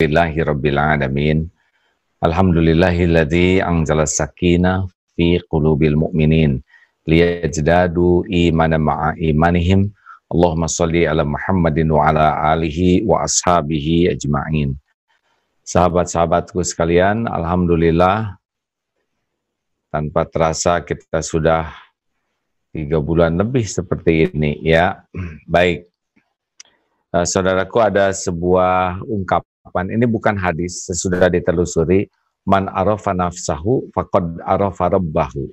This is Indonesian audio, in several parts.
Alhamdulillahi Rabbil Alamin. Alhamdulillahilladzi anzala sakina fi qulubil mu'minin liyajdadu imanan ma'a imanihim. Allahumma salli ala Muhammadin wa ala alihi wa ashabihi ajma'in. Sahabat-sahabatku sekalian, Alhamdulillah tanpa terasa kita sudah tiga bulan lebih seperti ini ya. Baik, uh, saudaraku ada sebuah ungkapan, ini bukan hadis, sesudah ditelusuri, man arafa nafsahu faqad arafa rabbahu.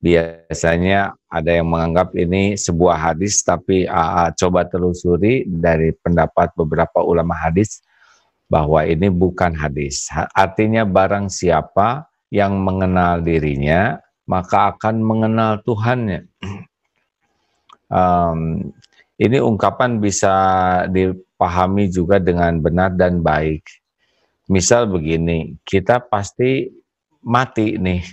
Biasanya ada yang menganggap ini sebuah hadis, tapi uh, coba telusuri dari pendapat beberapa ulama hadis, bahwa ini bukan hadis. Artinya barang siapa yang mengenal dirinya, maka akan mengenal Tuhannya. Um, ini ungkapan bisa dipahami juga dengan benar dan baik. Misal begini, kita pasti mati nih.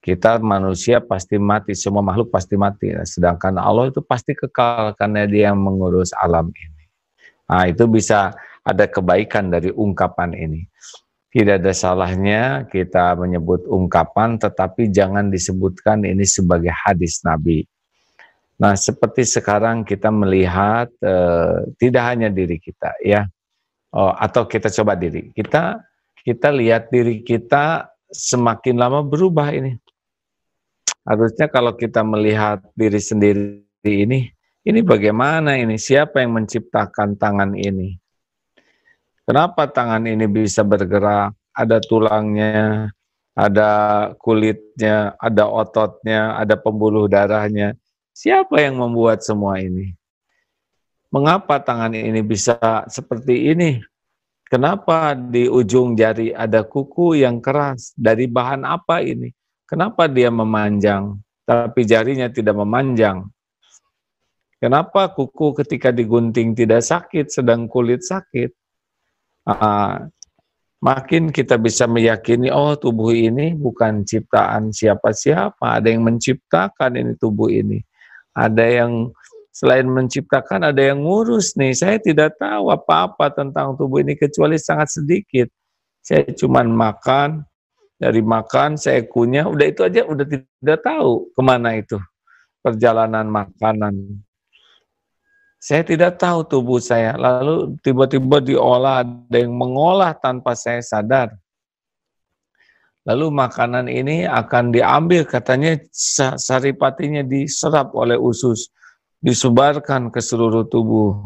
Kita manusia pasti mati, semua makhluk pasti mati. Sedangkan Allah itu pasti kekal karena dia yang mengurus alam ini. Nah itu bisa ada kebaikan dari ungkapan ini. Tidak ada salahnya kita menyebut ungkapan, tetapi jangan disebutkan ini sebagai hadis Nabi. Nah, seperti sekarang kita melihat uh, tidak hanya diri kita ya. Oh, atau kita coba diri. Kita kita lihat diri kita semakin lama berubah ini. Harusnya kalau kita melihat diri sendiri ini, ini bagaimana ini? Siapa yang menciptakan tangan ini? Kenapa tangan ini bisa bergerak? Ada tulangnya, ada kulitnya, ada ototnya, ada pembuluh darahnya Siapa yang membuat semua ini? Mengapa tangan ini bisa seperti ini? Kenapa di ujung jari ada kuku yang keras? Dari bahan apa ini? Kenapa dia memanjang, tapi jarinya tidak memanjang? Kenapa kuku ketika digunting tidak sakit, sedang kulit sakit? Uh, makin kita bisa meyakini, oh tubuh ini bukan ciptaan siapa-siapa, ada yang menciptakan ini tubuh ini ada yang selain menciptakan ada yang ngurus nih. Saya tidak tahu apa-apa tentang tubuh ini kecuali sangat sedikit. Saya cuma makan, dari makan saya kunyah, udah itu aja udah tidak tahu ke mana itu perjalanan makanan. Saya tidak tahu tubuh saya, lalu tiba-tiba diolah, ada yang mengolah tanpa saya sadar. Lalu makanan ini akan diambil katanya saripatinya diserap oleh usus, disebarkan ke seluruh tubuh.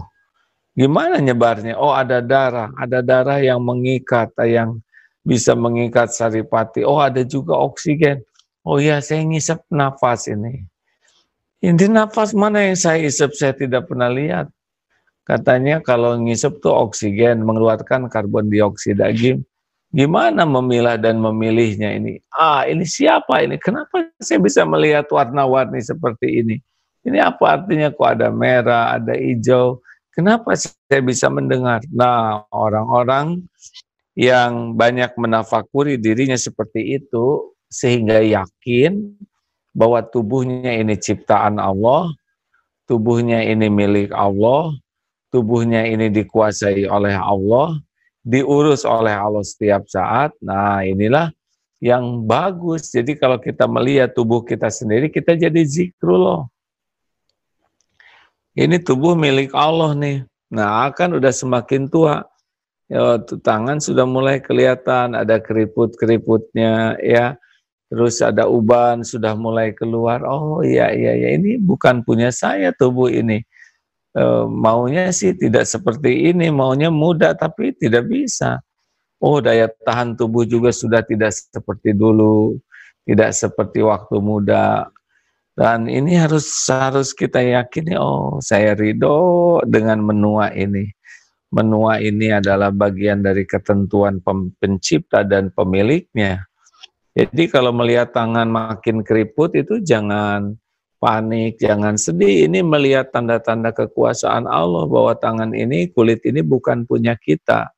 Gimana nyebarnya? Oh ada darah, ada darah yang mengikat, yang bisa mengikat saripati. Oh ada juga oksigen. Oh ya saya ngisap nafas ini. Ini nafas mana yang saya isap saya tidak pernah lihat. Katanya kalau ngisap tuh oksigen mengeluarkan karbon dioksida. Gim Gimana memilah dan memilihnya ini? Ah, ini siapa ini? Kenapa saya bisa melihat warna-warni seperti ini? Ini apa artinya kok ada merah, ada hijau? Kenapa saya bisa mendengar? Nah, orang-orang yang banyak menafakuri dirinya seperti itu sehingga yakin bahwa tubuhnya ini ciptaan Allah, tubuhnya ini milik Allah, tubuhnya ini dikuasai oleh Allah, diurus oleh Allah setiap saat. Nah, inilah yang bagus. Jadi kalau kita melihat tubuh kita sendiri, kita jadi zikrullah. Ini tubuh milik Allah nih. Nah, akan udah semakin tua. Ya, tangan sudah mulai kelihatan, ada keriput-keriputnya, ya. Terus ada uban sudah mulai keluar. Oh iya iya iya ini bukan punya saya tubuh ini e, maunya sih tidak seperti ini, maunya muda tapi tidak bisa. Oh, daya tahan tubuh juga sudah tidak seperti dulu, tidak seperti waktu muda. Dan ini harus harus kita yakini, oh saya ridho dengan menua ini. Menua ini adalah bagian dari ketentuan pencipta dan pemiliknya. Jadi kalau melihat tangan makin keriput itu jangan panik, jangan sedih. Ini melihat tanda-tanda kekuasaan Allah bahwa tangan ini, kulit ini bukan punya kita.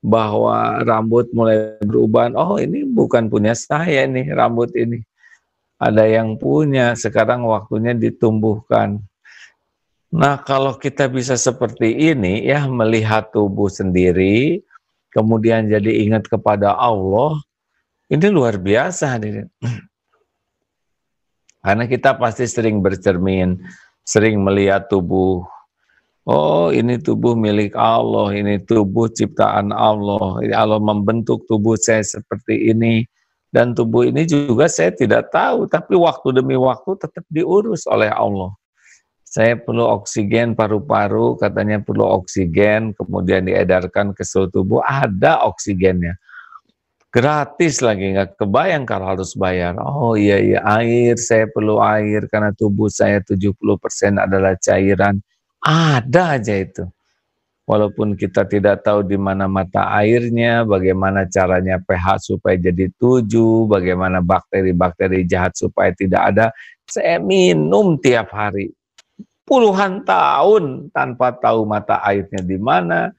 Bahwa rambut mulai berubah, oh ini bukan punya saya nih rambut ini. Ada yang punya, sekarang waktunya ditumbuhkan. Nah, kalau kita bisa seperti ini ya melihat tubuh sendiri, kemudian jadi ingat kepada Allah, ini luar biasa. Karena kita pasti sering bercermin, sering melihat tubuh. Oh, ini tubuh milik Allah, ini tubuh ciptaan Allah. Allah membentuk tubuh saya seperti ini. Dan tubuh ini juga saya tidak tahu, tapi waktu demi waktu tetap diurus oleh Allah saya perlu oksigen paru-paru, katanya perlu oksigen, kemudian diedarkan ke seluruh tubuh, ada oksigennya. Gratis lagi, nggak kebayang kalau harus bayar. Oh iya, iya, air, saya perlu air, karena tubuh saya 70% adalah cairan. Ada aja itu. Walaupun kita tidak tahu di mana mata airnya, bagaimana caranya pH supaya jadi 7, bagaimana bakteri-bakteri jahat supaya tidak ada, saya minum tiap hari puluhan tahun tanpa tahu mata airnya di mana,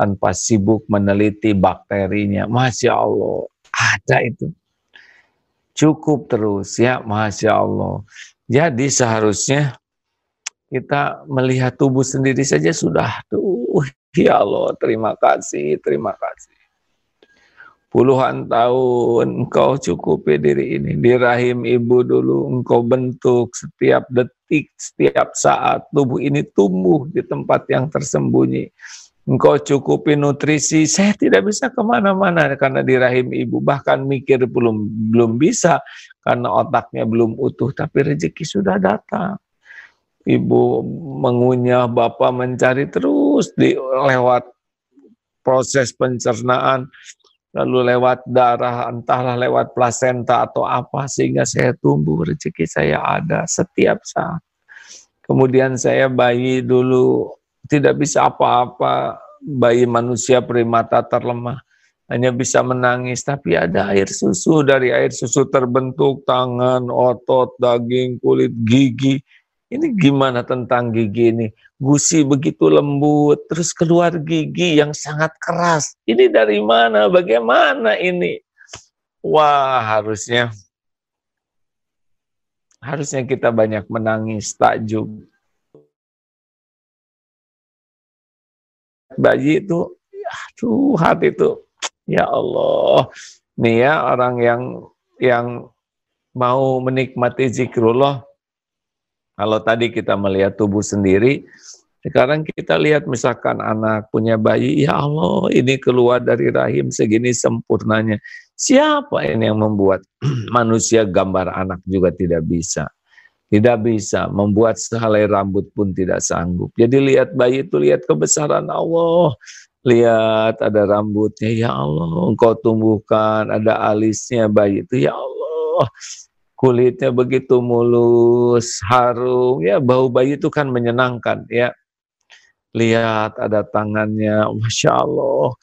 tanpa sibuk meneliti bakterinya. Masya Allah, ada itu. Cukup terus ya, Masya Allah. Jadi seharusnya kita melihat tubuh sendiri saja sudah tuh ya Allah terima kasih terima kasih puluhan tahun engkau cukupi diri ini di rahim ibu dulu engkau bentuk setiap detik setiap saat tubuh ini tumbuh di tempat yang tersembunyi engkau cukupi nutrisi saya tidak bisa ke mana-mana karena di rahim ibu bahkan mikir belum belum bisa karena otaknya belum utuh tapi rezeki sudah datang ibu mengunyah bapak mencari terus di lewat proses pencernaan lalu lewat darah, entahlah lewat plasenta atau apa, sehingga saya tumbuh, rezeki saya ada setiap saat. Kemudian saya bayi dulu tidak bisa apa-apa, bayi manusia primata terlemah, hanya bisa menangis, tapi ada air susu, dari air susu terbentuk tangan, otot, daging, kulit, gigi, ini gimana tentang gigi ini? Gusi begitu lembut, terus keluar gigi yang sangat keras. Ini dari mana? Bagaimana ini? Wah, harusnya harusnya kita banyak menangis takjub. Bayi itu, aduh hati itu, ya Allah. Nih ya orang yang yang mau menikmati zikrullah, kalau tadi kita melihat tubuh sendiri, sekarang kita lihat misalkan anak punya bayi, ya Allah ini keluar dari rahim segini sempurnanya. Siapa ini yang membuat manusia gambar anak juga tidak bisa. Tidak bisa, membuat sehelai rambut pun tidak sanggup. Jadi lihat bayi itu, lihat kebesaran Allah. Lihat ada rambutnya, ya Allah engkau tumbuhkan, ada alisnya bayi itu, ya Allah kulitnya begitu mulus, harum, ya bau bayi itu kan menyenangkan ya. Lihat ada tangannya, Masya Allah.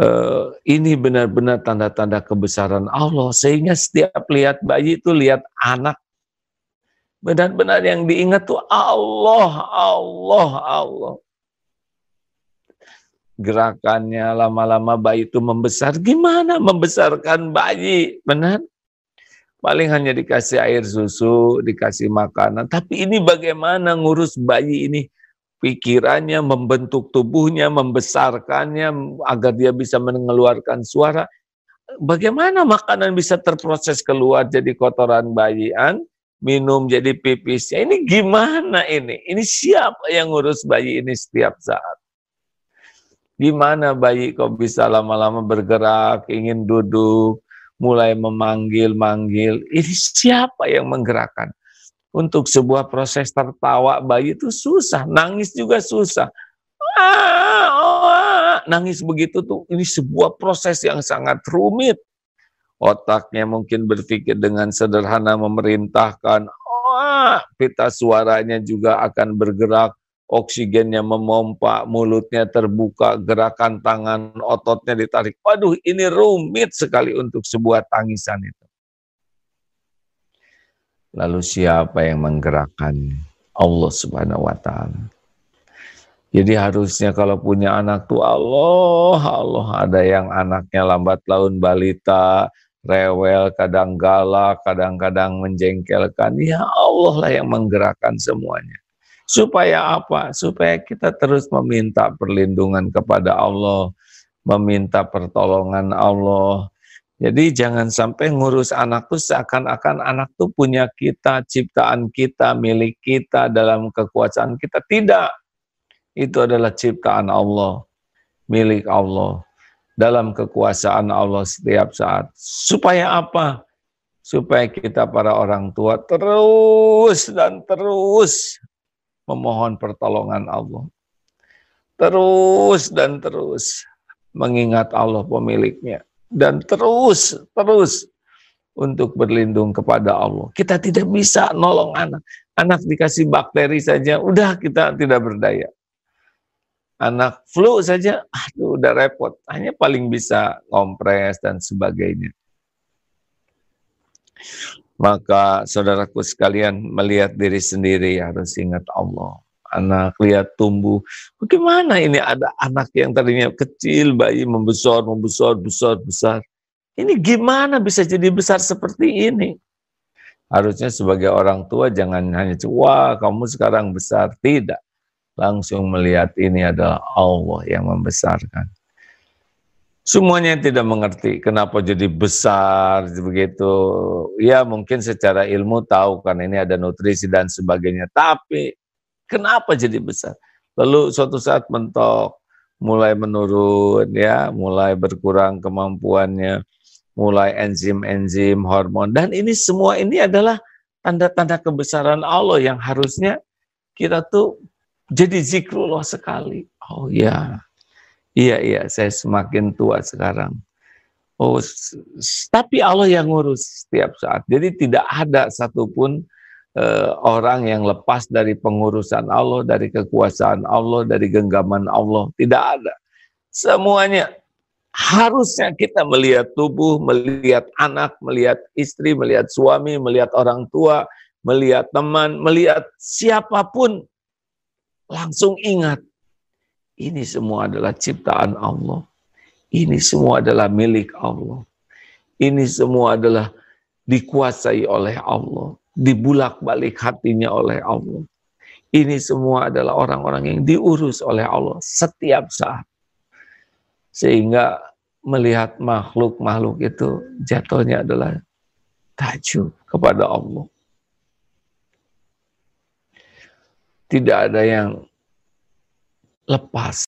Uh, ini benar-benar tanda-tanda kebesaran Allah. Sehingga setiap lihat bayi itu lihat anak. Benar-benar yang diingat tuh Allah, Allah, Allah. Gerakannya lama-lama bayi itu membesar. Gimana membesarkan bayi? Benar? Paling hanya dikasih air susu, dikasih makanan. Tapi ini bagaimana ngurus bayi ini? Pikirannya, membentuk tubuhnya, membesarkannya agar dia bisa mengeluarkan suara. Bagaimana makanan bisa terproses keluar jadi kotoran bayian, minum jadi pipisnya. Ini gimana ini? Ini siapa yang ngurus bayi ini setiap saat? Gimana bayi kok bisa lama-lama bergerak, ingin duduk, mulai memanggil-manggil. Ini siapa yang menggerakkan? Untuk sebuah proses tertawa bayi itu susah, nangis juga susah. Ah, ah, nangis begitu tuh, ini sebuah proses yang sangat rumit. Otaknya mungkin berpikir dengan sederhana memerintahkan, ah, pita suaranya juga akan bergerak, oksigennya memompa, mulutnya terbuka, gerakan tangan, ototnya ditarik. Waduh, ini rumit sekali untuk sebuah tangisan itu. Lalu siapa yang menggerakkan? Allah Subhanahu wa taala. Jadi harusnya kalau punya anak tuh Allah, Allah ada yang anaknya lambat laun balita, rewel, kadang galak, kadang-kadang menjengkelkan. Ya Allah lah yang menggerakkan semuanya Supaya apa? Supaya kita terus meminta perlindungan kepada Allah, meminta pertolongan Allah. Jadi jangan sampai ngurus anak tuh seakan-akan anak tuh punya kita, ciptaan kita, milik kita dalam kekuasaan kita. Tidak. Itu adalah ciptaan Allah, milik Allah dalam kekuasaan Allah setiap saat. Supaya apa? Supaya kita para orang tua terus dan terus memohon pertolongan Allah. Terus dan terus mengingat Allah pemiliknya. Dan terus, terus untuk berlindung kepada Allah. Kita tidak bisa nolong anak. Anak dikasih bakteri saja, udah kita tidak berdaya. Anak flu saja, aduh udah repot. Hanya paling bisa kompres dan sebagainya. Maka saudaraku sekalian melihat diri sendiri harus ingat Allah. Anak lihat tumbuh. Bagaimana ini ada anak yang tadinya kecil, bayi membesar, membesar, besar, besar. Ini gimana bisa jadi besar seperti ini? Harusnya sebagai orang tua jangan hanya wah kamu sekarang besar. Tidak. Langsung melihat ini adalah Allah yang membesarkan. Semuanya tidak mengerti kenapa jadi besar begitu. Ya mungkin secara ilmu tahu kan ini ada nutrisi dan sebagainya. Tapi kenapa jadi besar? Lalu suatu saat mentok, mulai menurun ya, mulai berkurang kemampuannya, mulai enzim-enzim, hormon. Dan ini semua ini adalah tanda-tanda kebesaran Allah yang harusnya kita tuh jadi zikrullah sekali. Oh ya, Iya, iya, saya semakin tua sekarang. Oh, tapi Allah yang ngurus setiap saat. Jadi tidak ada satupun uh, orang yang lepas dari pengurusan Allah, dari kekuasaan Allah, dari genggaman Allah. Tidak ada. Semuanya harusnya kita melihat tubuh, melihat anak, melihat istri, melihat suami, melihat orang tua, melihat teman, melihat siapa pun. Langsung ingat ini semua adalah ciptaan Allah. Ini semua adalah milik Allah. Ini semua adalah dikuasai oleh Allah. Dibulak-balik hatinya oleh Allah. Ini semua adalah orang-orang yang diurus oleh Allah setiap saat. Sehingga melihat makhluk-makhluk itu jatuhnya adalah tajud kepada Allah. Tidak ada yang lepas